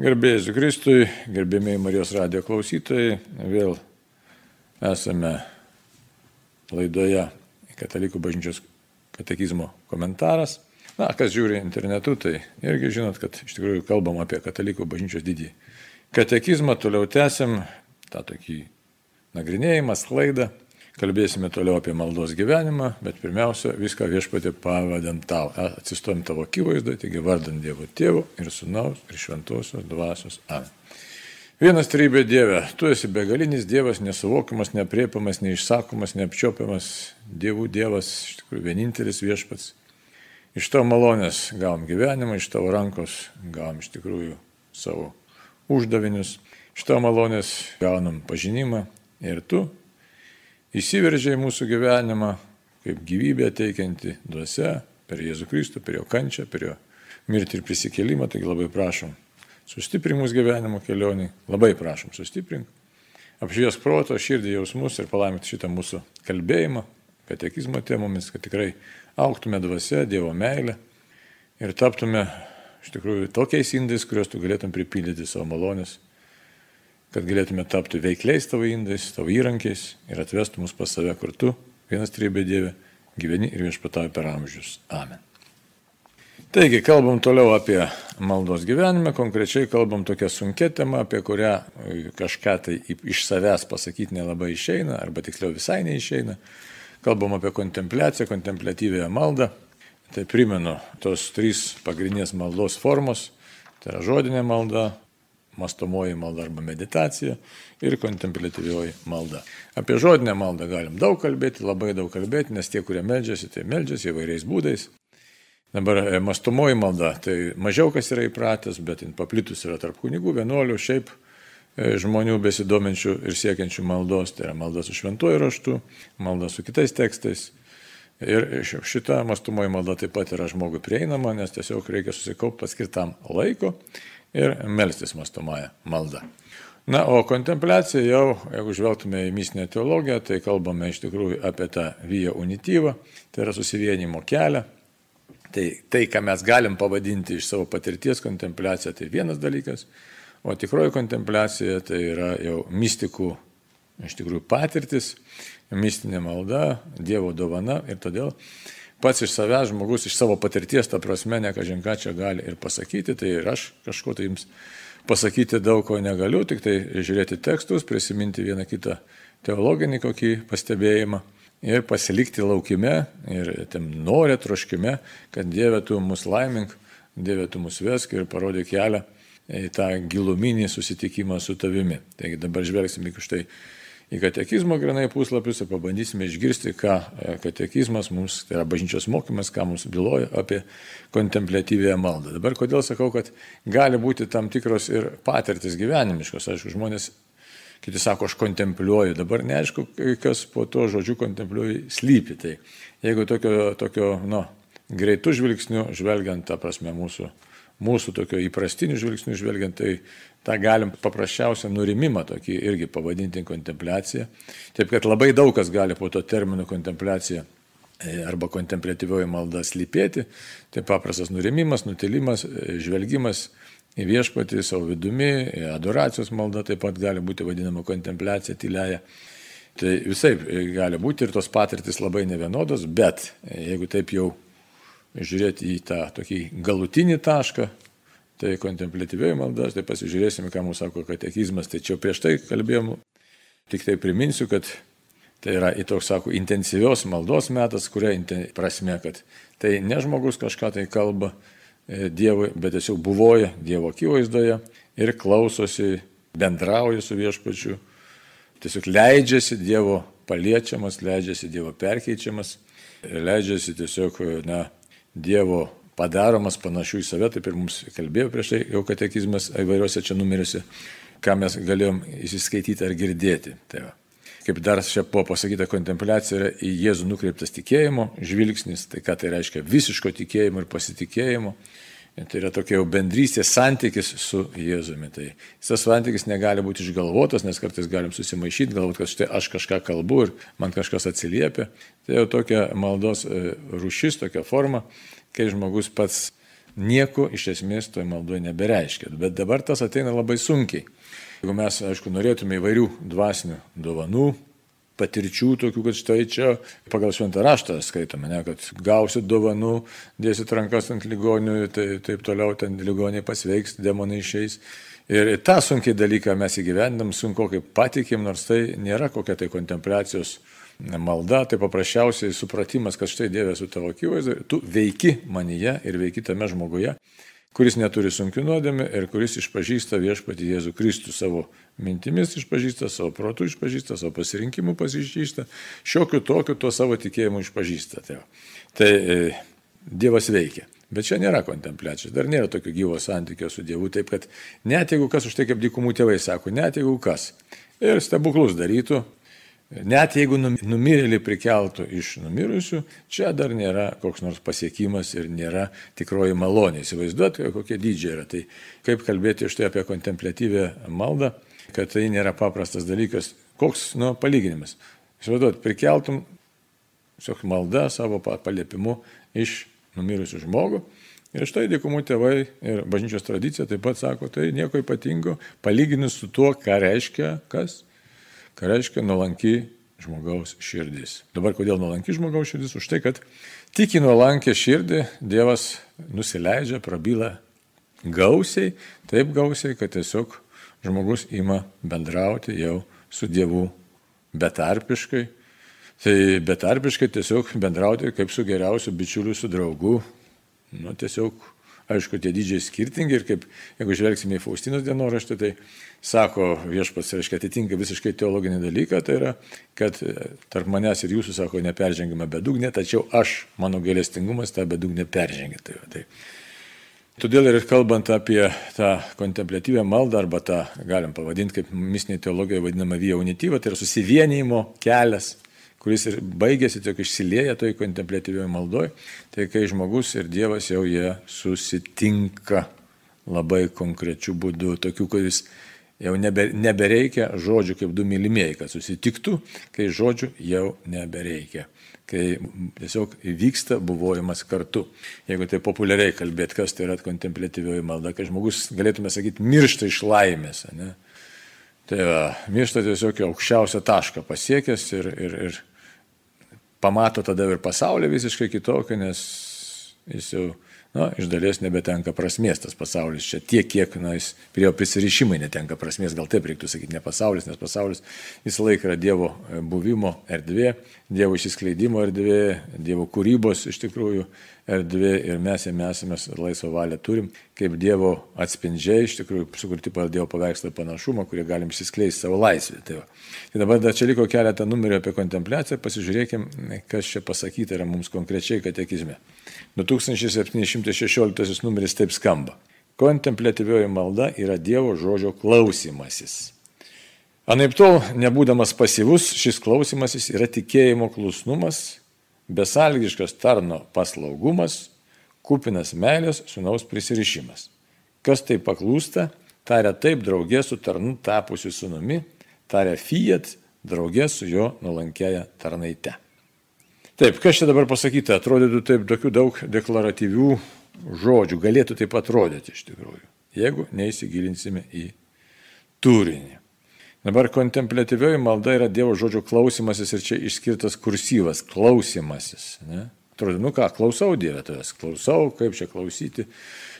Gerbėjai Kristui, gerbėmiai Marijos radijo klausytojai, vėl esame laidoje Katalikų bažnyčios katekizmo komentaras. Na, kas žiūri internetu, tai irgi žinot, kad iš tikrųjų kalbam apie Katalikų bažnyčios didį katekizmą, toliau tęsim tą tokį nagrinėjimą, sklaidą. Kalbėsime toliau apie maldos gyvenimą, bet pirmiausia, viską viešpatį pavadant tau, atsistojom tavo akivaizdoje, taigi vardant Dievo Tėvo ir Sūnaus ir Šventosios Dvasios. Amen. Vienas trybė Dieve, tu esi begalinis Dievas, nesuvokiamas, nepriepiamas, neišsakomas, neapčiopiamas, Dievų Dievas, iš tikrųjų vienintelis viešpats. Iš tavo malonės gavom gyvenimą, iš tavo rankos gavom iš tikrųjų savo uždavinius, iš tavo malonės gaunam pažinimą ir tu įsiveržė į mūsų gyvenimą kaip gyvybė teikianti duose per Jėzų Kristų, per jo kančią, per jo mirtį ir prisikėlimą. Taigi labai prašom, sustiprink mūsų gyvenimo kelionį, labai prašom, sustiprink, apšvies proto, širdį, jausmus ir palaimink šitą mūsų kalbėjimą, katekizmo temomis, kad tikrai auktume dvasia, Dievo meilė ir taptume iš tikrųjų tokiais indais, kuriuos tu galėtum pripildyti savo malonės kad galėtume tapti veikliais tavo indais, tavo įrankiais ir atvestų mus pas save kartu, vienas trybė Dieve, gyveni ir viešpatauji per amžius. Amen. Taigi, kalbam toliau apie maldos gyvenimą, konkrečiai kalbam tokią sunkę temą, apie kurią kažką tai iš savęs pasakyti nelabai išeina, arba tiksliau visai neišeina. Kalbam apie kontempliaciją, kontemplatyvėją maldą. Tai primenu tos trys pagrindinės maldos formos. Tai yra žodinė malda, mastomoji malda arba meditacija ir kontemplatyvioji malda. Apie žodinę maldą galim daug kalbėti, labai daug kalbėti, nes tie, kurie meldžiasi, tai meldžiasi įvairiais būdais. Dabar e, mastomoji malda, tai mažiau kas yra įpratęs, bet paplitus yra tarp kunigų, vienuolių, šiaip e, žmonių besidominčių ir siekiančių maldos, tai yra malda su šventuoju raštu, malda su kitais tekstais. Ir šita mastumoji malda taip pat yra žmogui prieinama, nes tiesiog reikia susikaupti paskirtam laiko ir melstis mastomąją maldą. Na, o kontempliacija jau, jeigu žvelgtume į mistinę teologiją, tai kalbame iš tikrųjų apie tą vyją unityvą, tai yra susivienimo kelią. Tai, tai, ką mes galim pavadinti iš savo patirties kontempliacija, tai vienas dalykas, o tikroji kontempliacija tai yra jau mystikų iš tikrųjų patirtis, mistinė malda, Dievo dovana ir todėl pats iš savęs žmogus, iš savo patirties, ta prasme, ne kažin ką čia gali ir pasakyti, tai ir aš kažko tai jums pasakyti daug ko negaliu, tik tai žiūrėti tekstus, prisiminti vieną kitą teologinį kokį pastebėjimą ir pasilikti laukime ir tam norė troškime, kad Dieve tu mus laimink, Dieve tu mus vesk ir parodyk kelią į tą giluminį susitikimą su tavimi. Taigi dabar žvelgsime iš tai į katekizmo grinai puslapius ir pabandysime išgirsti, ką e, katekizmas mums, tai yra bažnyčios mokymas, ką mums byloja apie kontemplatyvėją maldą. Dabar kodėl sakau, kad gali būti tam tikros ir patirtis gyvenimiškos, aišku, žmonės Kiti sako, aš kontempliuoju. Dabar neaišku, kas po to žodžiu kontempliuoju slypi. Tai jeigu tokio, tokio nu, greitų žvilgsnių, žvelgiant, ta prasme, mūsų, mūsų tokio įprastinių žvilgsnių žvelgiant, tai tą galim paprasčiausią nurimimą tokį irgi pavadinti kontempliacija. Taip kad labai daug kas gali po to termino kontempliacija e, arba kontemplatyvioji malda slypėti. Tai paprastas nurimimas, nutilimas, e, žvelgimas į viešpatį savo vidumi, adoracijos malda taip pat gali būti vadinama kontempliacija tyliaja. Tai visai gali būti ir tos patirtis labai nevienodos, bet jeigu taip jau žiūrėti į tą tokį galutinį tašką, tai kontemplatyvioji malda, tai pasižiūrėsime, ką mūsų sako katekizmas. Tai čia prieš tai kalbėjom, tik tai priminsiu, kad tai yra į toks, sako, intensyvios maldos metas, kuria prasme, kad tai ne žmogus kažką tai kalba e, Dievui, bet tiesiog buvoja Dievo akivaizdoje ir klausosi, bendrauja su viešpačiu, tiesiog leidžiasi Dievo paliečiamas, leidžiasi Dievo perkeičiamas, leidžiasi tiesiog, na, Dievo padaromas panašių į save, taip ir mums kalbėjo prieš tai jau katekizmas įvairiuose čia numeriuose, ką mes galėjom įsiskaityti ar girdėti. Tai va. Kaip dar čia buvo pasakyta, kontempliacija yra į Jėzų nukreiptas tikėjimo žvilgsnis, tai ką tai reiškia visiško tikėjimo ir pasitikėjimo. Tai yra tokia jau bendrystės santykis su Jėzumi. Tai tas santykis negali būti išgalvotas, nes kartais galim susimaišyti, galvoti, kad štai aš kažką kalbu ir man kažkas atsiliepia. Tai jau tokia maldos e, rušis, tokia forma, kai žmogus pats nieko iš esmės toj maldoje nebereiškia. Bet dabar tas ateina labai sunkiai. Jeigu mes, aišku, norėtume įvairių dvasinių dovanų, patirčių tokių, kad štai čia pagal šventą raštą skaitome, ne, kad gausit dovanų, dėsit rankas ant ligonių, tai taip toliau ten ligoniai pasveiks, demonai išeis. Ir tą sunkiai dalyką mes įgyvendam, sunku kaip patikim, nors tai nėra kokia tai kontempliacijos malda, tai paprasčiausiai supratimas, kad štai Dievas su tavo akivaizdu, tu veiki manyje ir veiki tame žmoguje, kuris neturi sunkių nuodėmė ir kuris išpažįsta viešpatį Jėzų Kristų savo mintimis išpažįsta, savo protų išpažįsta, savo pasirinkimų pasižįsta, šiokiu tokiu tuo savo tikėjimu išpažįsta. Tai, tai e, Dievas veikia. Bet čia nėra kontempliacijos, dar nėra tokio gyvo santykio su Dievu, taip kad net jeigu kas už tai kaip dykumų tėvai sako, net jeigu kas ir stebuklus darytų, Net jeigu numirėlį prikeltų iš numirusių, čia dar nėra koks nors pasiekimas ir nėra tikroji malonė. Įsivaizduoti, kokie dydžiai yra. Tai kaip kalbėti štai apie kontemplatyvę maldą, kad tai nėra paprastas dalykas. Koks, nu, palyginimas. Įsivaizduoti, prikeltum tiesiog maldą savo paliepimu iš numirusių žmogų. Ir štai dėkumų tėvai ir bažnyčios tradicija taip pat sako, tai nieko ypatingo, palyginus su tuo, ką reiškia kas ką reiškia nuolanki žmogaus širdis. Dabar kodėl nuolanki žmogaus širdis? Už tai, kad tik į nuolankę širdį Dievas nusileidžia, prabyla gausiai, taip gausiai, kad tiesiog žmogus ima bendrauti jau su Dievu betarpiškai. Tai betarpiškai tiesiog bendrauti kaip su geriausiu bičiuliu, su draugu. Nu, tiesiog, aišku, tie dydžiai skirtingi ir kaip, jeigu žvelgsime į Faustinos dienoraštį, tai sako viešpats, reiškia, atitinka visiškai teologinį dalyką, tai yra, kad e, tarp manęs ir jūsų, sako, neperžengime bedugnė, tačiau aš, mano gailestingumas, tą bedugnę peržengia. Tai, tai. Todėl ir kalbant apie tą kontemplatyvę maldą, arba tą, galim pavadinti kaip mistinė teologija vadinama via unityva, tai yra susivienijimo kelias, kuris ir baigėsi tiek išsilieja toj kontemplatyvioje maldoje, tai kai žmogus ir Dievas jau jie susitinka labai konkrečiu būdu, tokiu, kuris Jau nebe, nebereikia žodžių kaip du mylimieji, kad susitiktų, kai žodžių jau nebereikia. Kai tiesiog vyksta buvojimas kartu. Jeigu tai populiariai kalbėt, kas tai yra kontemplatyvioji malda, kai žmogus, galėtume sakyti, miršta iš laimės. Ne? Tai va, miršta tiesiog aukščiausią tašką pasiekęs ir, ir, ir pamato tada ir pasaulį visiškai kitokį, nes jis jau na, iš dalies nebetenka prasmės tas pasaulis. Čia tiek, kiek na, jis prie jo prisirišimai netenka prasmės, gal taip reiktų sakyti, ne pasaulis, nes pasaulis visą laiką yra Dievo e, buvimo erdvė, Dievo išsiskleidimo erdvė, Dievo kūrybos iš tikrųjų erdvė ir mes jame esame laisvą valią turim, kaip Dievo atspindžiai, iš tikrųjų sukurti pagal Dievo paveikslą panašumą, kurie galim išsiskleisti savo laisvę. Tai, va. tai dabar dar čia liko keletą numerių apie kontempliaciją, pasižiūrėkim, kas čia pasakyta yra mums konkrečiai katekizme. 2716 numeris taip skamba. Kontemplatyvioji malda yra Dievo žodžio klausimasis. Anaip tol, nebūdamas pasyvus, šis klausimasis yra tikėjimo klusnumas, besalgiškas tarno paslaugumas, kupinas meilės sunaus prisirišimas. Kas tai paklūsta, taria taip draugė su tarnu tapusiu sunumi, taria fiat draugė su jo nuolankėja tarnaite. Taip, kas čia dabar pasakyta, atrodytų taip tokių daug deklaratyvių žodžių, galėtų taip atrodyti iš tikrųjų, jeigu neįsigilinsime į turinį. Dabar kontemplatyvioji malda yra Dievo žodžio klausimasis ir čia išskirtas kursyvas - klausimasis. Ne? Atrodo, nu ką, klausau Dievę tavęs, klausau, kaip čia klausyti.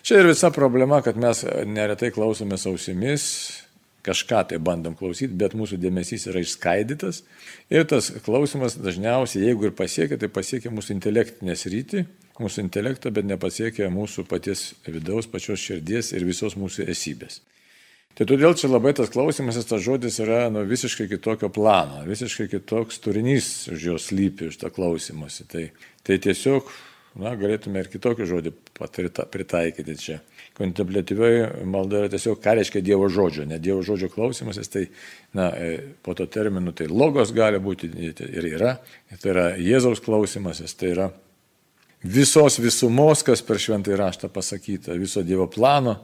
Čia ir visa problema, kad mes neretai klausomės ausimis, kažką tai bandom klausyti, bet mūsų dėmesys yra išskaidytas ir tas klausimas dažniausiai, jeigu ir pasiekia, tai pasiekia mūsų intelektinę sritį, mūsų intelektą, bet nepasiekia mūsų paties vidaus, pačios širdies ir visos mūsų esybės. Tai todėl čia labai tas klausimas, tas žodis yra nu, visiškai kitokio plano, visiškai kitoks turinys už jos lypi, už tą klausimąsi. Tai, tai tiesiog, na, galėtume ir kitokį žodį pritaikyti čia kontemplatyvioji malda yra tiesiog, ką reiškia Dievo žodžio, ne Dievo žodžio klausimasis, tai na, e, po to terminu tai logos gali būti ir yra, tai yra Jėzaus klausimasis, tai yra visos visumos, kas per šventąjį raštą pasakyta, viso Dievo plano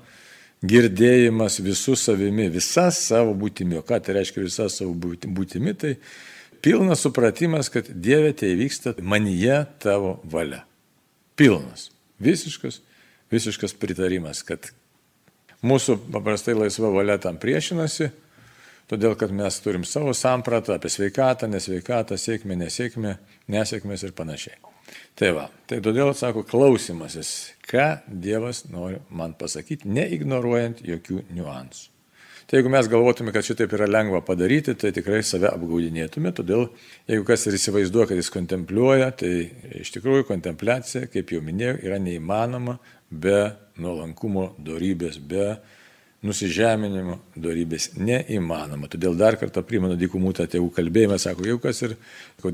girdėjimas visų savimi, visa savo būtimi. O ką tai reiškia visa savo būtimi, tai pilnas supratimas, kad Dieve tai vyksta manyje tavo valia. Pilnas, visiškas visiškas pritarimas, kad mūsų paprastai laisva valia tam priešinasi, todėl kad mes turim savo sampratą apie sveikatą, nesveikatą, sėkmę, nesėkmę, nesėkmės ir panašiai. Tai va, tai todėl sako klausimasis, ką Dievas nori man pasakyti, neignoruojant jokių niuansų. Tai jeigu mes galvotume, kad šitaip yra lengva padaryti, tai tikrai save apgaudinėtume. Todėl, jeigu kas ir įsivaizduoja, kad jis kontempliuoja, tai iš tikrųjų kontempliacija, kaip jau minėjau, yra neįmanoma be nuolankumo darybės, be nusižeminimo darybės neįmanoma. Todėl dar kartą primenu dykumų tą tėvų kalbėjimą, sako, jau kas ir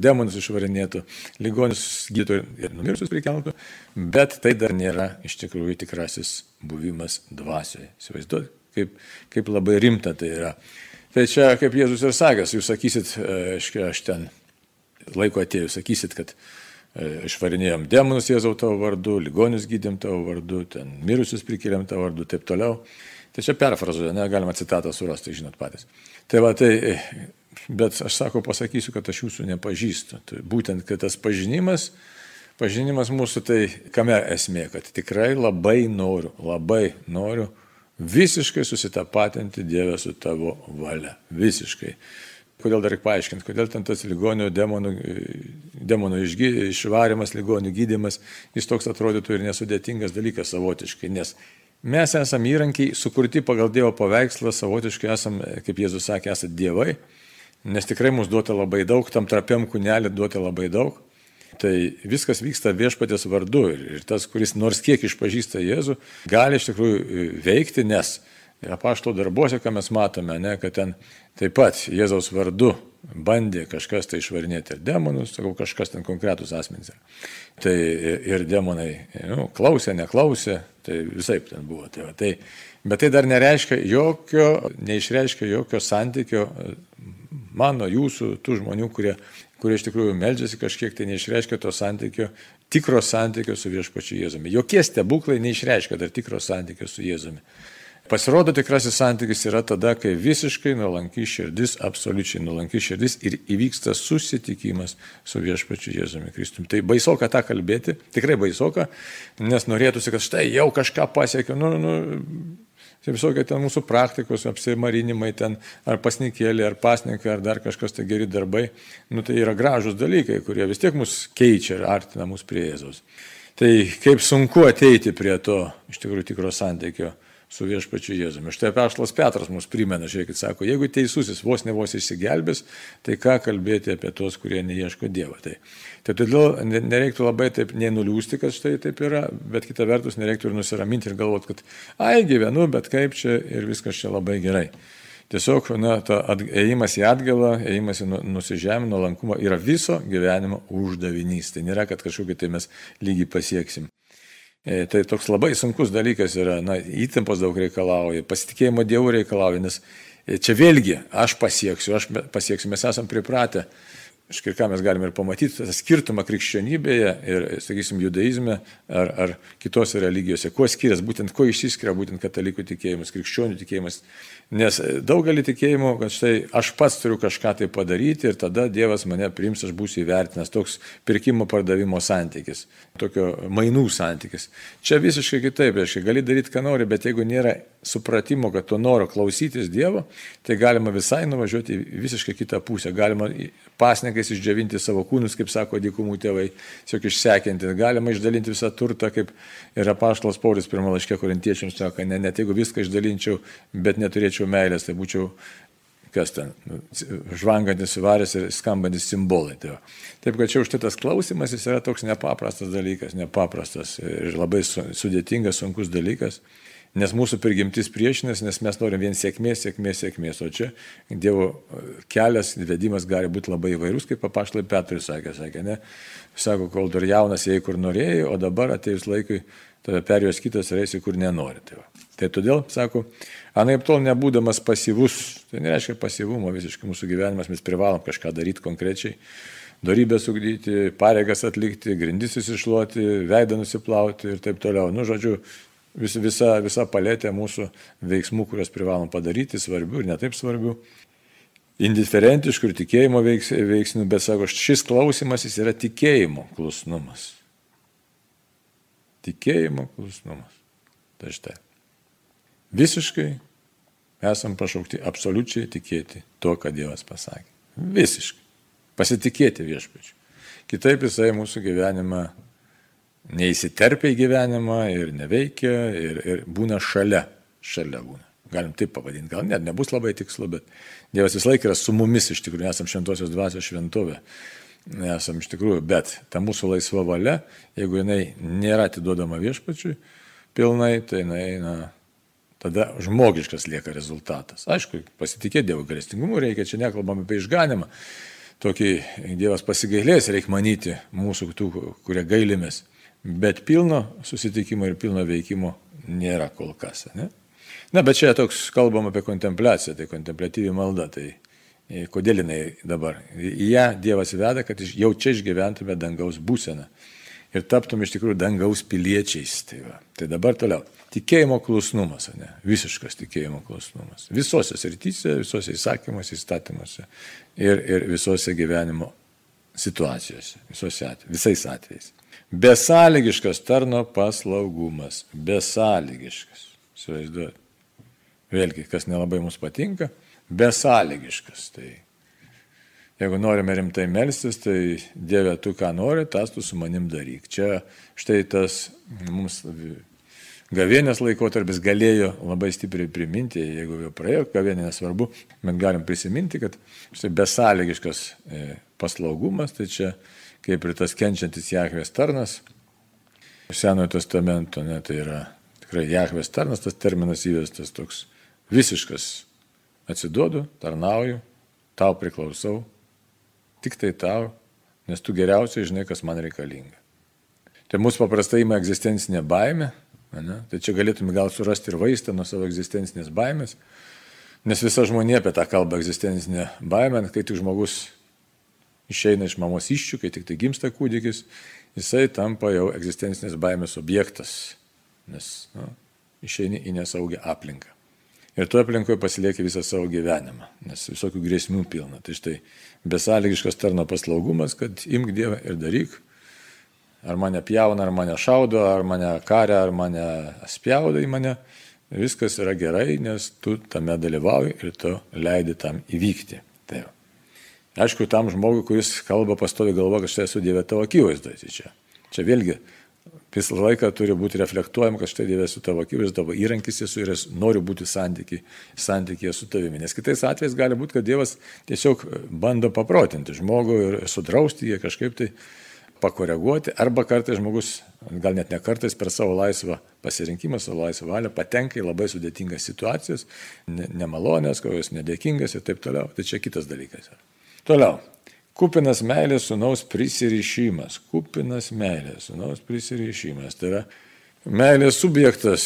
demonus išvarinėtų, ligonius gydytų ir numirsius prikeltų, bet tai dar nėra iš tikrųjų tikrasis buvimas dvasioje. Įsivaizduoju, kaip, kaip labai rimta tai yra. Tai čia, kaip Jėzus ir sakęs, jūs sakysit, aiškiai, aš ten laiko atėjau, sakysit, kad e, išvarinėjom demonus Jėzau tavo vardu, ligonius gydėm tavo vardu, ten mirusius prikėlėm tavo vardu, taip toliau. Tai čia perfrazuoju, negalima citatą surasti, žinot patys. Tai va, tai, bet aš sako, pasakysiu, kad aš jūsų nepažįstu. Tai būtent, kad tas pažinimas, pažinimas mūsų, tai kame esmė, kad tikrai labai noriu, labai noriu visiškai susitapatinti Dievę su tavo valia. Visiškai. Kodėl dar reikia paaiškinti, kodėl ten tas ligonių demonų, demonų išgy, išvarimas, ligonių gydimas, jis toks atrodytų ir nesudėtingas dalykas savotiškai, nes mes esame įrankiai sukurti pagal Dievo paveikslą, savotiškai esame, kaip Jėzus sakė, esate dievai, nes tikrai mums duota labai daug, tam trapiam kūnelį duota labai daug. Tai viskas vyksta viešpatės vardu ir tas, kuris nors kiek išpažįsta Jėzų, gali iš tikrųjų e, veikti, nes apašto darbuose, ką mes matome, ne, kad ten taip pat Jėzaus vardu bandė kažkas tai išvarinėti ir demonus, sakau, kažkas ten konkretus asmenys. Tai ir demonai nu, klausė, neklausė, tai visai ten buvo. Tai, va, tai, bet tai dar nereiškia jokio, neišreiškia jokio santykio mano, jūsų, tų žmonių, kurie kurie iš tikrųjų meldžiasi kažkiek tai neišreiškia to santykio, tikro santykio su viešpačiu Jėzumi. Jokie stebuklai neišreiškia dar tikro santykio su Jėzumi. Pasirodo, tikrasis santykis yra tada, kai visiškai nuolanki širdis, absoliučiai nuolanki širdis ir įvyksta susitikimas su viešpačiu Jėzumi Kristumi. Tai baisoka tą kalbėti, tikrai baisoka, nes norėtųsi, kad štai jau kažką pasiekiau, nu, nu, Tai visokie ten mūsų praktikos, apsimarinimai ten, ar pasnikėlė, ar pasnikai, ar dar kažkas tai geri darbai, nu tai yra gražus dalykai, kurie vis tiek mus keičia ir artina mus prie Jėzaus. Tai kaip sunku ateiti prie to iš tikrųjų tikro santykio su viešpačiu Jėzumi. Štai Pešlas Petras mus primena, žiūrėkit, sako, jeigu teisusis vos ne vos išsigelbės, tai ką kalbėti apie tos, kurie neieško Dievo. Tai, tai todėl nereiktų labai taip nenuliūsti, kad štai taip yra, bet kita vertus nereiktų ir nusiraminti ir galvoti, kad, ai, gyvenu, bet kaip čia ir viskas čia labai gerai. Tiesiog, na, ėjimas į atgalą, ėjimas į nu, nusižemino lankumą yra viso gyvenimo uždavinys. Tai nėra, kad kažkokį tai mes lygiai pasieksim. E, tai toks labai sunkus dalykas yra, na, įtampos daug reikalauja, pasitikėjimo Dievu reikalauja, nes e, čia vėlgi aš pasieksiu, aš pasieksiu, mes esame pripratę, iškai ką mes galime ir pamatyti, tą skirtumą krikščionybėje ir, sakysim, judaizme ar, ar kitose religijose, kuo skiriasi, būtent kuo išsiskiria būtent katalikų tikėjimas, krikščionių tikėjimas, Nes daugelį tikėjimų, kad štai aš pats turiu kažką tai padaryti ir tada Dievas mane priims, aš būsiu įvertinęs. Toks pirkimo pardavimo santykis, tokio mainų santykis. Čia visiškai kitaip, reiškia, gali daryti, ką nori, bet jeigu nėra supratimo, kad to noro klausytis Dievo, tai galima visai nuvažiuoti visiškai kitą pusę. Galima pasninkais išdžiovinti savo kūnus, kaip sako dykumų tėvai, tiesiog išsekinti. Galima išdalinti visą turtą, kaip yra paštalas Paulius pirmą laiškę korintiečiams, sako, ne, net jeigu viską išdalinčiau, bet neturėčiau meilės, tai būčiau kas ten, nu, žvangantis įvarės ir skambantis simbolai. Tai. Taip, kad čia už tai tas klausimas jis yra toks nepaprastas dalykas, nepaprastas ir labai sudėtingas, sunkus dalykas. Nes mūsų prigimtis priešinasi, nes mes norim vien sėkmės, sėkmės, sėkmės. O čia Dievo kelias, vedimas gali būti labai įvairus, kaip papaštai Petrui sakė, sakė, ne? Sako, kol dar jaunas, jei kur norėjai, o dabar atėjus laikui, tada perėjus kitas reisi, kur nenori. Tai, va. tai todėl, sako, anaip tol nebūdamas pasyvus, tai nereiškia pasyvumo visiškai mūsų gyvenimas, mes privalom kažką daryti konkrečiai darybę sugdyti, pareigas atlikti, grindis iššluoti, veidą nusiplauti ir taip toliau. Nu, žodžiu, vis, visa, visa palėtė mūsų veiksmų, kuriuos privalom padaryti, svarbių ir netaip svarbių, indiferentiškų ir tikėjimo veiks, veiksnių, bet sako, šis klausimas jis yra tikėjimo klusnumas. Tikėjimo klusnumas. Tai štai. Visiškai esam pašaukti absoliučiai tikėti tuo, ką Dievas pasakė. Visiškai. Pasitikėti viešpačiu. Kitaip jisai mūsų gyvenimą neįsiterpia į gyvenimą ir neveikia ir, ir būna šalia. Šalia būna. Galim taip pavadinti, gal net nebus labai tikslu, bet Dievas vis laik yra su mumis iš tikrųjų, esam šventosios dvasios šventovė. Esam iš tikrųjų, bet ta mūsų laisva valia, jeigu jinai nėra atiduodama viešpačiui pilnai, tai jinai, na, tada žmogiškas lieka rezultatas. Aišku, pasitikėti Dievo galestingumu reikia, čia nekalbam apie išganimą. Tokį Dievas pasigailės, reikia manyti mūsų tų, kurie gailimės. Bet pilno susitikimo ir pilno veikimo nėra kol kas. Ne? Na, bet čia toks kalbam apie kontempliaciją, tai kontemplatyvi malda. Tai e, kodėl jinai dabar? Į ją Dievas veda, kad jau čia išgyventume dangaus būseną ir taptum iš tikrųjų dangaus piliečiais. Tai, va. tai dabar toliau. Tikėjimo klusnumas, ne? visiškas tikėjimo klusnumas. Visose srityse, visose įsakymuose, įstatymuose ir, ir visose gyvenimo situacijose, visose atvejais, visais atvejais. Besąlygiškas tarno paslaugumas. Besąlygiškas. Įsivaizduot. Vėlgi, kas nelabai mums patinka, besąlygiškas. Tai jeigu norime rimtai melstis, tai Dieve, tu ką nori, tas tu su manim daryk. Čia štai tas mums gavienės laikotarpis galėjo labai stipriai priminti, jeigu jau praėjo gavienė, nesvarbu, bet galim prisiminti, kad štai besąlygiškas e, paslaugumas, tai čia kaip ir tas kenčiantis Jahvės tarnas. Senojo testamento, ne, tai yra tikrai Jahvės tarnas, tas terminas įvestas toks visiškas. Atsiduodu, tarnauju, tau priklausau, tik tai tau, nes tu geriausiai žinai, kas man reikalinga. Tai mūsų paprastai ima egzistencinė baime, ne? tai čia galėtume gal surasti ir vaistą nuo savo egzistencinės baimės, nes visa žmonė apie tą kalbą egzistencinę baimę, kai tik žmogus išeina iš mamos iščių, kai tik tai gimsta kūdikis, jisai tampa jau egzistencinės baimės objektas, nes nu, išeini į nesaugią aplinką. Ir tu aplinkoje pasilieki visą savo gyvenimą, nes visokių grėsmių pilna. Tai štai besąlygiškas tarno paslaugumas, kad imk Dievą ir daryk. Ar mane pjauna, ar mane šaudo, ar mane karia, ar mane spjaudo į mane. Viskas yra gerai, nes tu tame dalyvauji ir tu leidi tam įvykti. Tai va. Aišku, tam žmogui, kuris kalba pastovi galva, kad štai esu Dieve tavo akivaizdoje. Tai čia, čia vėlgi visą laiką turi būti reflektuojama, kad štai Dieve esu tavo akivaizdoje, tavo įrankis esu ir noriu būti santykiai, santykėje su tavimi. Nes kitais atvejais gali būti, kad Dievas tiesiog bando paprotinti žmogų ir sudrausti jį kažkaip tai pakoreguoti, arba kartais žmogus, gal net ne kartais per savo laisvą pasirinkimą, savo laisvą valią patenka į labai sudėtingas situacijas, nemalonės, kokios nedėkingas ir taip toliau. Tai čia kitas dalykas. Toliau. Kupinas meilės sunaus prisirišimas. Kupinas meilės sunaus prisirišimas. Tai yra meilės subjektas.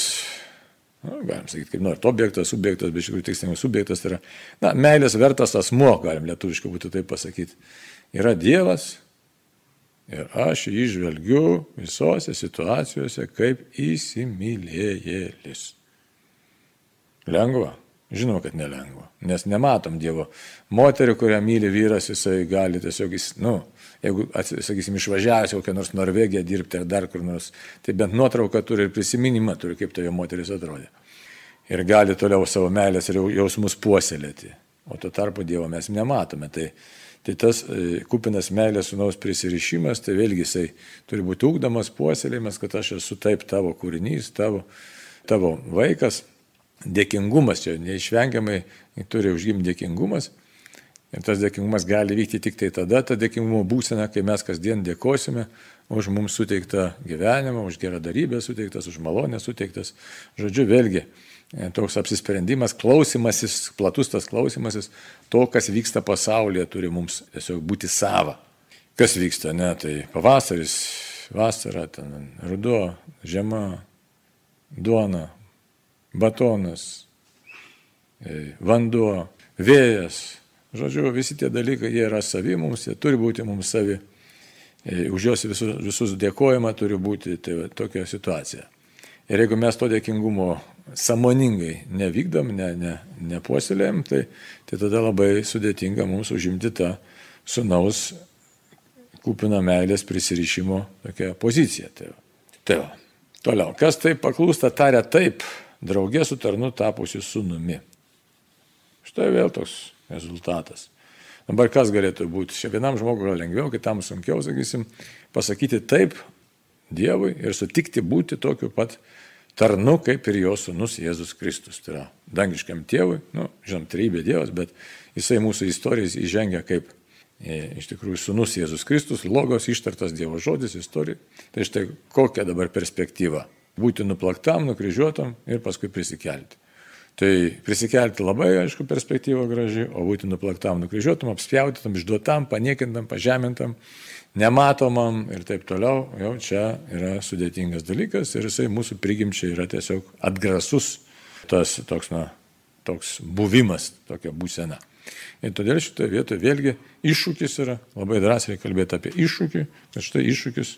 Na, galim sakyti, kaip nori, objektas, subjektas, bet iš tikrųjų tikslingas subjektas tai yra, na, meilės vertas asmo, galim lietuviškai būtų taip pasakyti. Yra Dievas ir aš jį žvelgiu visose situacijose kaip įsimylėjėlis. Lengva. Žinoma, kad nelengva, nes nematom Dievo. Moterį, kurią myli vyras, jisai gali tiesiog, jis, nu, jeigu, sakysim, išvažiavęs kokią nors Norvegiją dirbti ar dar kur nors, tai bent nuotrauką turi ir prisiminimą turi, kaip toje moteris atrodė. Ir gali toliau savo meilės ir jausmus puoselėti. O tuo tarpu Dievo mes nematome. Tai, tai tas e, kupinas meilės sunaus prisirišimas, tai vėlgi jisai turi būti ūkdamas, puoselėjimas, kad aš esu taip tavo kūrinys, tavo, tavo vaikas dėkingumas čia neišvengiamai turi užgimti dėkingumas. Ir tas dėkingumas gali vykti tik tai tada, ta dėkingumo būsena, kai mes kasdien dėkosime už mums suteiktą gyvenimą, už gerą darybę suteiktas, už malonę suteiktas. Žodžiu, vėlgi, toks apsisprendimas, klausimasis, platus tas klausimasis, to, kas vyksta pasaulyje, turi mums tiesiog būti sava. Kas vyksta, ne, tai pavasaris, vasara, ten ruduo, žiema, duona, batonas, e, vanduo, vėjas. Žodžiu, visi tie dalykai, jie yra savi mums, jie turi būti mums savi. E, už juos visus, visus dėkojama turi būti tai va, tokia situacija. Ir jeigu mes to dėkingumo samoningai nevykdom, ne, ne, nepuoselėjom, tai, tai tada labai sudėtinga mums užimti tą sunaus kupino meilės prisirišimo tokią poziciją. Tai va. Tai va. Toliau, kas taip paklūsta, taria taip, draugė su tarnu tapusi sunumi. Štai vėl toks rezultatas. Dabar kas galėtų būti? Čia vienam žmogui yra lengviau, kitam sunkiau, sakysim, pasakyti taip Dievui ir sutikti būti tokiu pat tarnu, kaip ir jo sunus Jėzus Kristus. Tai yra dangiškiam tėvui, nu, žinom, trybė Dievas, bet jisai mūsų istorijas įžengia kaip e, iš tikrųjų sunus Jėzus Kristus, logos ištartas Dievo žodis istorija. Tai štai kokia dabar perspektyva - būti nuplaktam, nukryžiuotam ir paskui prisikelti. Tai prisikelti labai, aišku, perspektyva graži, o būti nuplaktam, nukryžiuotam, apspjautytam, išduotam, paniekintam, pažemintam, nematomam ir taip toliau, jau čia yra sudėtingas dalykas ir jisai mūsų prigimčiai yra tiesiog atgrasus tas toks, na, toks buvimas, tokia būsena. Ir todėl šitoje vietoje vėlgi iššūkis yra, labai drąsiai kalbėti apie iššūkį, kad štai iššūkis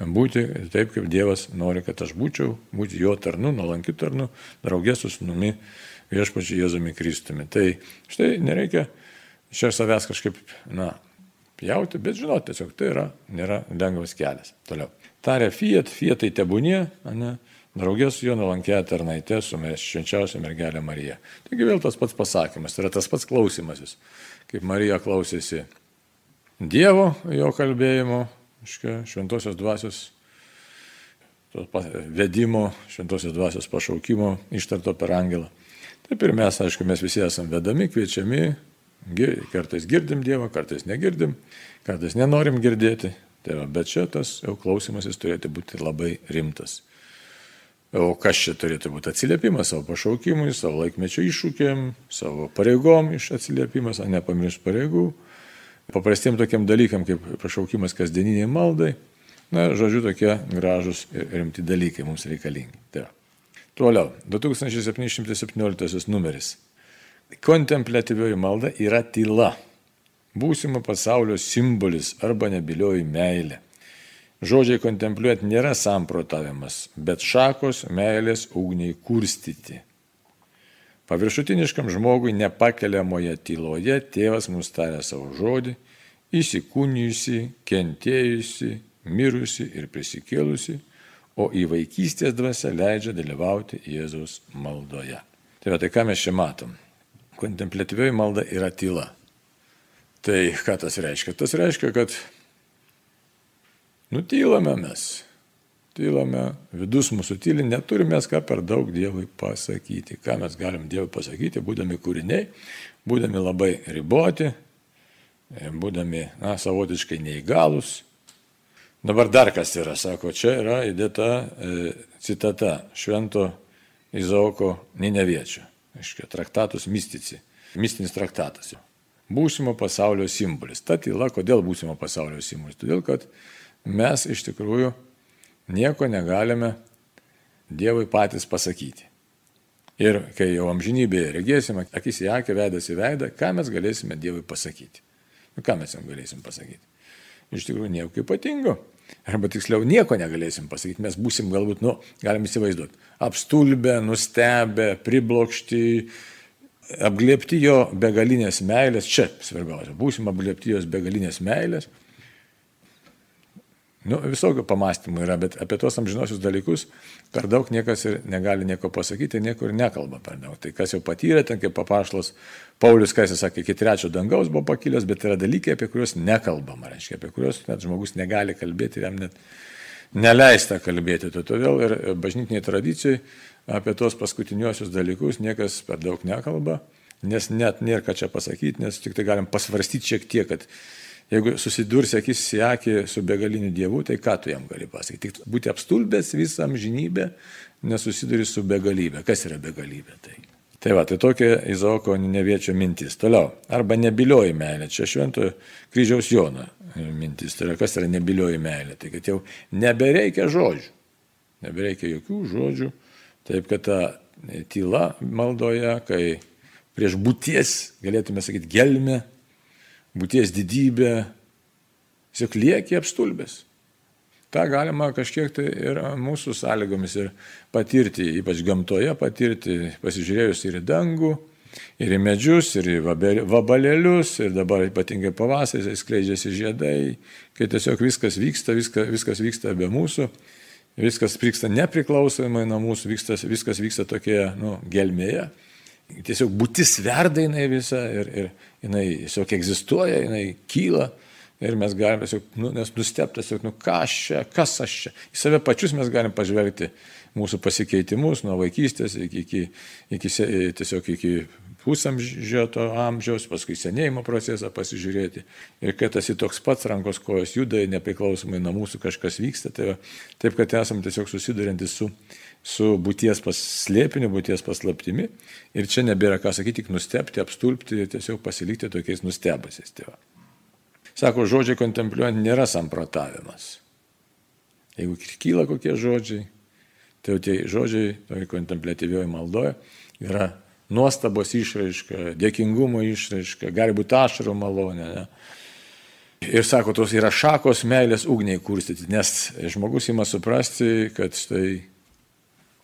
būti taip, kaip Dievas nori, kad aš būčiau, būti jo tarnu, nuolankiu tarnu, draugės su sunumi viešpačiu Jėzumi Kristumi. Tai štai nereikia čia savęs kažkaip, na, pjauti, bet žinot, tiesiog tai yra, nėra lengvas kelias. Toliau. Tarė Fiat, Fiatai tebūnie, ne, draugės su jo nuolankė tarnaitė, su švenčiausia mergelė Marija. Taigi vėl tas pats pasakymas, tai yra tas pats klausimasis, kaip Marija klausėsi Dievo jo kalbėjimo, iškia, šventosios dvasios vedimo, šventosios dvasios pašaukimo ištarto per angelą. Taip ir mes, aišku, mes visi esame vedami, kviečiami, kartais girdim Dievą, kartais negirdim, kartais nenorim girdėti. Tai va, bet čia tas jau klausimasis turėtų būti labai rimtas. O kas čia turėtų būti atsiliepimas savo pašaukimui, savo laikmečio iššūkiam, savo pareigom iš atsiliepimas, o nepamiršti pareigų paprastiem tokiam dalykam kaip pašaukimas kasdieniniai maldai. Na, žodžiu, tokie gražus ir rimti dalykai mums reikalingi. Tai. Toliau, 2717 numeris. Kontemplatyvioji malda yra tyla. Būsimo pasaulio simbolis arba nebilioji meilė. Žodžiai kontempliuoti nėra samprotavimas, bet šakos meilės ugniai kurstyti. Paviršutiniškam žmogui nepakeliamoje tyloje tėvas mums tarė savo žodį, įsikūnijusi, kentėjusi, mirusi ir prisikėlusi, o į vaikystės dvasę leidžia dalyvauti Jėzaus maldoje. Tai va tai ką mes čia matom? Kontemplatyvioji malda yra tyla. Tai ką tas reiškia? Tas reiškia, kad nutylame mes tylame, vidus mūsų tyli, neturime ką per daug Dievui pasakyti. Ką mes galim Dievui pasakyti, būdami kūriniai, būdami labai riboti, būdami, na, savotiškai neįgalus. Dabar dar kas yra, sako, čia yra įdėta e, citata Švento Izaoko Nineviečio, aiškiai, traktatus mystici, mistinis traktatas. Būsimo pasaulio simbolis. Ta tyla, kodėl būsimo pasaulio simbolis? Todėl, kad mes iš tikrųjų nieko negalime Dievui patys pasakyti. Ir kai jau amžinybėje regėsime akis į akį, veidas į veidą, ką mes galėsime Dievui pasakyti? Nu, ką mes jam galėsim pasakyti? Iš tikrųjų, nieko ypatingo. Arba tiksliau, nieko negalėsim pasakyti. Mes būsim galbūt, nu, galim įsivaizduoti, apstulbę, nustebę, priblokšti, apglėpti jo begalinės meilės. Čia svarbiausia, būsim apglėpti jos begalinės meilės Nu, visokių pamastymų yra, bet apie tos amžinosius dalykus per daug niekas ir negali nieko pasakyti, nieko ir nekalba per daug. Tai kas jau patyrė, ten kaip papašlas Paulius, kas jis sakė, iki trečio dangaus buvo pakilęs, bet yra dalykai, apie kuriuos nekalbama, reiškia, apie kuriuos net žmogus negali kalbėti ir jam net neleista kalbėti. Tai todėl ir bažnytiniai tradicijai apie tos paskutiniuosius dalykus niekas per daug nekalba, nes net nėra ką čia pasakyti, nes tik tai galim pasvarstyti šiek tiek, kad Jeigu susidursi akis į akį su begaliniu dievu, tai ką tu jam gali pasakyti? Tik būti apstulbęs visą amžinybę, nesusiduri su begalybė. Kas yra begalybė? Tai, tai va, tai tokia Izaoko neviečio mintis. Toliau. Arba nebilioji meilė. Čia šventojo kryžiaus Jono mintis. Tai yra, kas yra nebilioji meilė. Tai kad jau nebereikia žodžių. Nebereikia jokių žodžių. Taip kad ta tyla maldoje, kai prieš būties, galėtume sakyti, gelmė, būties didybę, tiesiog lieki apstulbęs. Ta galima kažkiek tai ir mūsų sąlygomis ir patirti, ypač gamtoje patirti, pasižiūrėjus ir į dangų, ir į medžius, ir į vabalėlius, ir dabar ypatingai pavasarį skleidžiasi žiedai, kai tiesiog viskas vyksta, viskas, viskas vyksta be mūsų. viskas vyksta nepriklausomai nuo mūsų, viskas, viskas vyksta tokioje nu, gelmėje. Tiesiog būtis verda jinai visa ir, ir jinai tiesiog egzistuoja, jinai kyla. Ir mes galime tiesiog, nu, nes nusteptas, tiesiog, nu, ką aš čia, kas aš čia. Į save pačius mes galim pažvelgti mūsų pasikeitimus nuo vaikystės iki, iki, iki tiesiog iki pusamžio to amžiaus, paskui senėjimo procesą pasižiūrėti. Ir kad esi toks pats rankos kojos juda, nepriklausomai nuo mūsų kažkas vyksta. Tai taip, kad esame tiesiog susidurintys su, su būties paslėpiniu, būties paslaptimi. Ir čia nebėra ką sakyti, tik nustepti, apstulpti ir tiesiog pasilikti tokiais nustebusiais. Tai va. Sako, žodžiai kontempliuojant nėra samprotavimas. Jeigu kyla kokie žodžiai, tai jau tie žodžiai, toj kontemplatyvioje maldoje, yra nuostabos išraiška, dėkingumo išraiška, gali būti ašarų malonė. Ne? Ir sako, tos yra šakos meilės ugniai kurstyti, nes žmogus ima suprasti, kad štai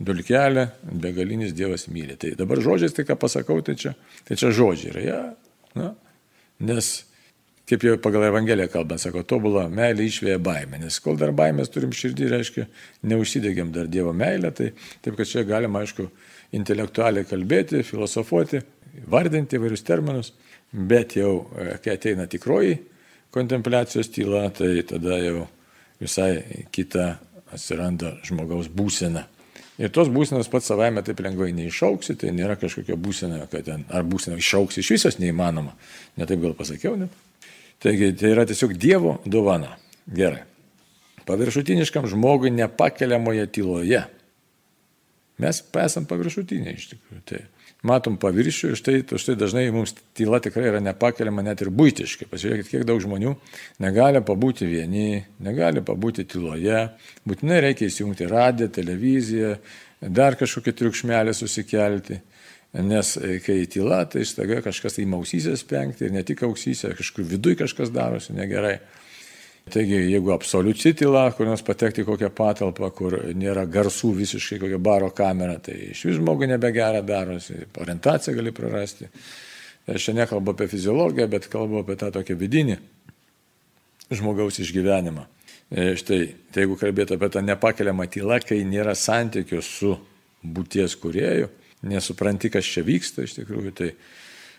dulkelė, begalinis Dievas myli. Tai dabar žodžiais tai, ką pasakau, tai čia, tai čia žodžiai yra. Ja? Na? Nes kaip jau pagal Evangeliją kalbant, sako, tobulą meilę išvėja baimę, nes kol dar baimės turim širdį, reiškia, neužsidegėm dar Dievo meilę, tai taip, kad čia galima, aišku, intelektualiai kalbėti, filosofuoti, vardinti įvairius terminus, bet jau, e, kai ateina tikroji kontempliacijos tyla, tai tada jau visai kita atsiranda žmogaus būsena. Ir tos būsenos pats savaime taip lengvai neišauksi, tai nėra kažkokia būsena, kad ten, ar būsena išauks iš visos neįmanoma. Netaip gal pasakiau, net. Taigi tai yra tiesiog Dievo dovana. Gerai. Paviršutiniškam žmogui nepakeliamoje tyloje. Mes esam paviršutiniai iš tikrųjų. Tai matom paviršių ir štai, štai dažnai mums tyla tikrai yra nepakeliama net ir būtiškai. Pasižiūrėkit, kiek daug žmonių negali pabūti vieni, negali pabūti tyloje. Būtinai reikia įsijungti radiją, televiziją, dar kažkokį triukšmelį susikelti. Nes e, kai tyla, tai staiga kažkas į mausysės penkti ir ne tik ausysė, kažkur viduje kažkas darosi negerai. Taigi, jeigu absoliučiai tyla, kur nors patekti į kokią patalpą, kur nėra garsų visiškai, kokia baro kamera, tai iš vis žmogui nebegera darosi, orientaciją gali prarasti. Aš čia nekalbu apie fiziologiją, bet kalbu apie tą tokią vidinį žmogaus išgyvenimą. E, štai, tai jeigu kalbėtų apie tą nepakeliamą tylą, kai nėra santykių su būties kurėju, nesupranti, kas čia vyksta iš tikrųjų. Tai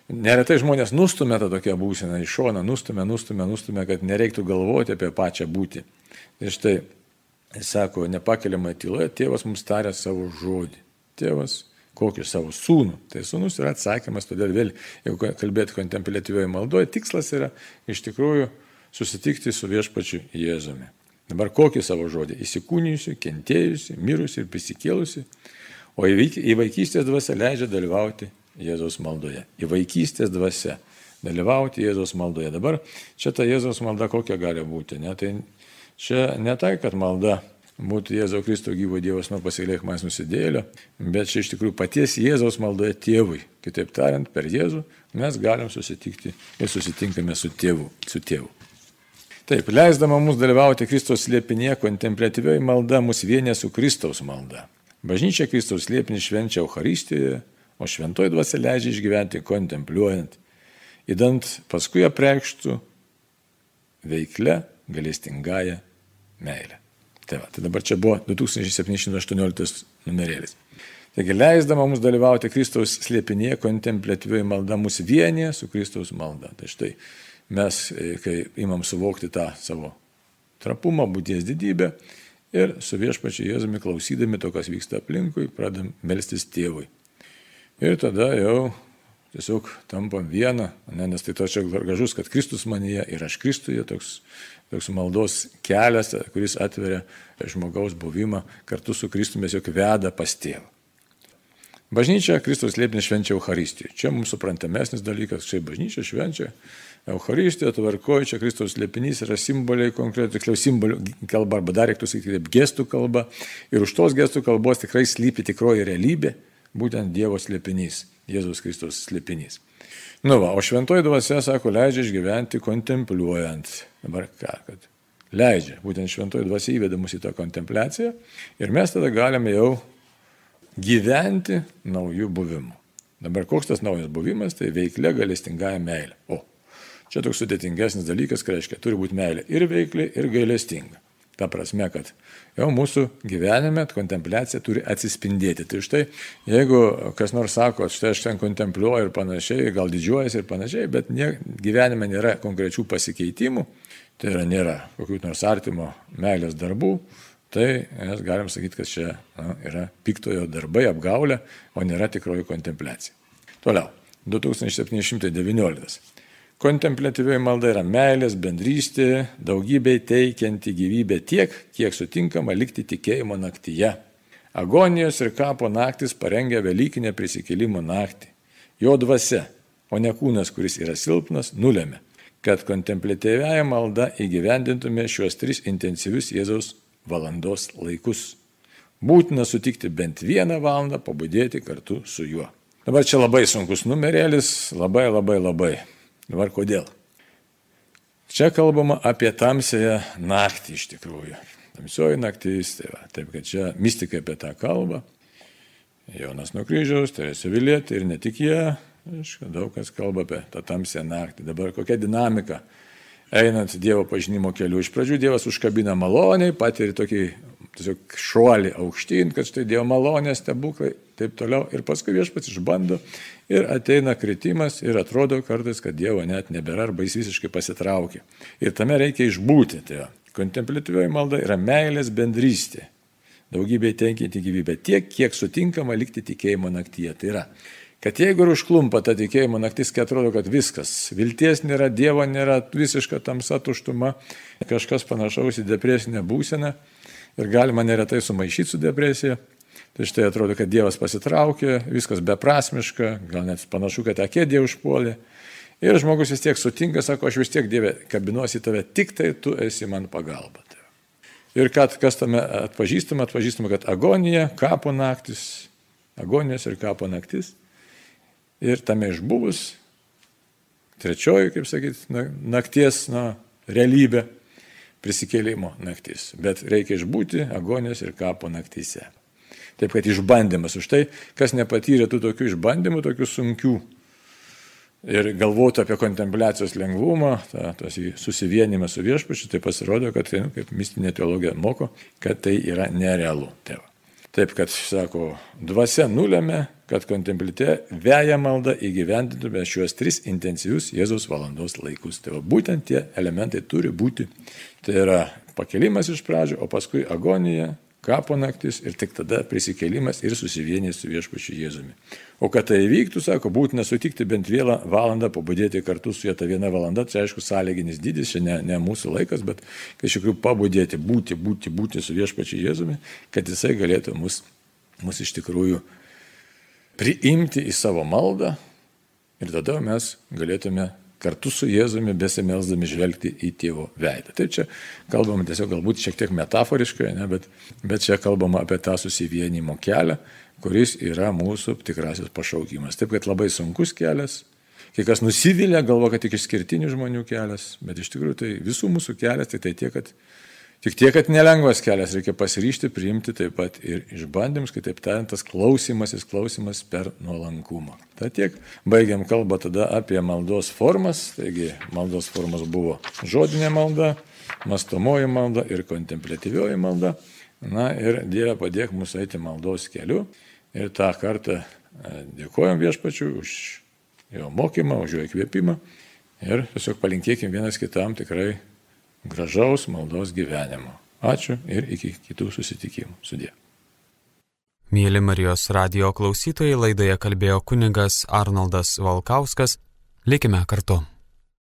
neretai žmonės nustumia tą tokią būseną iš šoną, nustumia, nustumia, nustumia, kad nereiktų galvoti apie pačią būtį. Ir štai, sako, nepakeliamai tyloje, tėvas mums tarė savo žodį. Tėvas kokį savo sūnų. Tai sūnus yra atsakymas, todėl vėl, jeigu kalbėti kontemplatyvioje maldoje, tikslas yra iš tikrųjų susitikti su viešpačiu Jėzumi. Dabar kokį savo žodį? Įsikūnijusi, kentėjusi, mirusi ir prisikėlusi, O į vaikystės dvasę leidžia dalyvauti Jėzaus maldoje. Į vaikystės dvasę dalyvauti Jėzaus maldoje. Dabar čia ta Jėzaus malda kokia gali būti. Ne? Tai čia ne tai, kad malda būtų Jėzaus Kristo gyvo Dievas nuo pasigailėk manęs nusidėlio, bet čia iš tikrųjų paties Jėzaus maldoje tėvui. Kitaip tariant, per Jėzų mes galim susitikti ir susitinkame su tėvu. Su tėvu. Taip, leisdama mums dalyvauti Kristaus slėpinėje, kontemplatyvioji malda mus vienė su Kristaus malda. Bažnyčia Kristaus liepinį švenčia Euharistijoje, o šventoji dvasia leidžia išgyventi kontempliuojant, įdant paskui apreikštų veiklę galestingąją meilę. Tai, va, tai dabar čia buvo 2718 numerėlis. Taigi leisdama mums dalyvauti Kristaus slėpinėje, kontemplatyviai malda mus vienyje su Kristaus malda. Tai štai mes, e, kai imam suvokti tą savo trapumą, būties didybę, ir su viešpačiu Jėzumi klausydami to, kas vyksta aplinkui, pradam melstis tėvui. Ir tada jau tiesiog tampam vieną, ne, nes tai to čia gražus, kad Kristus manyje ir aš Kristuje, toks, toks maldos kelias, kuris atveria žmogaus buvimą kartu su Kristumi, jau veda pas tėvą. Bažnyčia Kristus liepnė švenčia Euharistijų. Čia mums suprantamesnis dalykas, čia bažnyčia švenčia Euharistija, tvarkoji, čia Kristaus liepinys yra simboliai konkrečiai, tiksliau simbolių kalba, arba dar reiktų sakyti gestų kalba. Ir už tos gestų kalbos tikrai slypi tikroji realybė, būtent Dievo slėpinys, Jėzaus Kristaus slėpinys. Nu va, o šventoji dvasia, sako, leidžia išgyventi kontempliuojant. Dabar ką, kad leidžia, būtent šventoji dvasia įveda mus į tą kontempliaciją ir mes tada galime jau gyventi naujų buvimų. Dabar koks tas naujas buvimas, tai veiklė galestingąją meilę. O, Čia toks sudėtingesnis dalykas, kai reiškia, turi būti meilė ir veikli, ir gailestinga. Ta prasme, kad jau mūsų gyvenime kontempliacija turi atsispindėti. Tai štai, jeigu kas nors sako, štai aš ten kontempliuoju ir panašiai, gal didžiuojasi ir panašiai, bet nie, gyvenime nėra konkrečių pasikeitimų, tai yra nėra kokių nors artimo meilės darbų, tai mes galim sakyti, kad čia na, yra piktojo darbai, apgaulė, o nėra tikroji kontempliacija. Toliau, 2719. Kontemplatyvioji malda yra meilės, bendrystė, daugybei teikianti gyvybę tiek, kiek sutinkama likti tikėjimo naktyje. Agonijos ir kapo naktis parengia Velykinę prisikėlimo naktį. Jo dvasia, o ne kūnas, kuris yra silpnas, nulėmė, kad kontemplatyviaja malda įgyvendintume šiuos tris intensyvius Jėzaus valandos laikus. Būtina sutikti bent vieną valandą pabudėti kartu su juo. Dabar čia labai sunkus numerėlis, labai labai labai. Dabar kodėl? Čia kalbama apie tamsąją naktį iš tikrųjų. Tamsioji naktis, tai va, taip kad čia mystikai apie tą kalbą. Jonas nuo kryžiaus, Teresė Vilietė ir ne tik jie, aišku, daug kas kalba apie tą tamsę naktį. Dabar kokia dinamika einant Dievo pažinimo keliu. Iš pradžių Dievas užkabina maloniai, patiri tokį tiesiog šuolį aukštyn, kad štai Dievo malonės stebuklai, taip toliau. Ir paskui viešpats išbando ir ateina kritimas ir atrodo kartais, kad Dievo net nebėra arba jis visiškai pasitraukia. Ir tame reikia išbūti. Tai kontemplatyvioji malda yra meilės bendrystė. Daugybė tenkinti gyvybę tiek, kiek sutinkama likti tikėjimo naktyje. Tai yra, kad jeigu ir užklumpa ta tikėjimo naktis, kai atrodo, kad viskas, vilties nėra, Dievo nėra, visiška tamsa tuštuma, kažkas panašaus į depresinę būseną, ir galima neretai sumaišyti su depresija. Tai štai atrodo, kad Dievas pasitraukė, viskas beprasmiška, gal net panašu, kad akėdė užpuolė. Ir žmogus vis tiek sutinka, sako, aš vis tiek Dieve kabinuosi tave, tik tai tu esi man pagalba. Ir kad kas tame atpažįstama, atpažįstama, kad agonija, kapo naktis, agonijos ir kapo naktis. Ir tame išbuvus, trečioji, kaip sakyti, nakties na, realybė prisikėlimo naktis, bet reikia išbūti agonijos ir kapo naktyse. Taip kad išbandymas už tai, kas nepatyrė tų tokių išbandymų, tokių sunkių ir galvotų apie kontempliacijos lengvumą, tą, tas susivienimą su viešpačiu, tai pasirodo, kad, tai, kaip mistinė teologija moko, kad tai yra nerealu. Tėva. Taip, kad, sako, dvasia nulėmė, kad kontemplite veja malda įgyvendintume šiuos tris intensyvius Jėzaus valandos laikus. Tai va, būtent tie elementai turi būti. Tai yra pakelimas iš pradžio, o paskui agonija, kapo naktis ir tik tada prisikėlimas ir susivienys su viešpačiu Jėzumi. O kad tai įvyktų, sako, būtina sutikti bent vieną valandą, pabudėti kartu su juo tą vieną valandą, čia aišku sąlyginis dydis, čia ne, ne mūsų laikas, bet kažkokiu pabudėti, būti, būti, būti su viešpačiu Jėzumi, kad jisai galėtų mus, mus iš tikrųjų priimti į savo maldą ir tada mes galėtume kartu su Jėzumi besimelsdami žvelgti į tėvo veidą. Tai čia kalbama tiesiog galbūt šiek tiek metaforiškai, ne, bet, bet čia kalbama apie tą susivienimo kelią, kuris yra mūsų tikrasis pašaukimas. Taip, kad labai sunkus kelias, kai kas nusivylė, galvo, kad tik išskirtinių žmonių kelias, bet iš tikrųjų tai visų mūsų kelias, tai tai tiek, kad Tik tiek, kad nelengvas kelias, reikia pasiryšti, priimti taip pat ir išbandymus, kitaip tariant, tas klausimasis, klausimas per nuolankumą. Tai tiek, baigiam kalbą tada apie maldos formas, taigi maldos formas buvo žodinė malda, mastomoji malda ir kontemplatyvioji malda. Na ir Dieve padėk mūsų eiti maldos keliu. Ir tą kartą e, dėkojom viešpačiu už jo mokymą, už jo įkvėpimą. Ir tiesiog palinkėkim vienas kitam tikrai gražaus maldos gyvenimo. Ačiū ir iki kitų susitikimų. Sudė. Mėly Marijos radio klausytojai, laidoje kalbėjo kunigas Arnoldas Valkauskas. Likime kartu.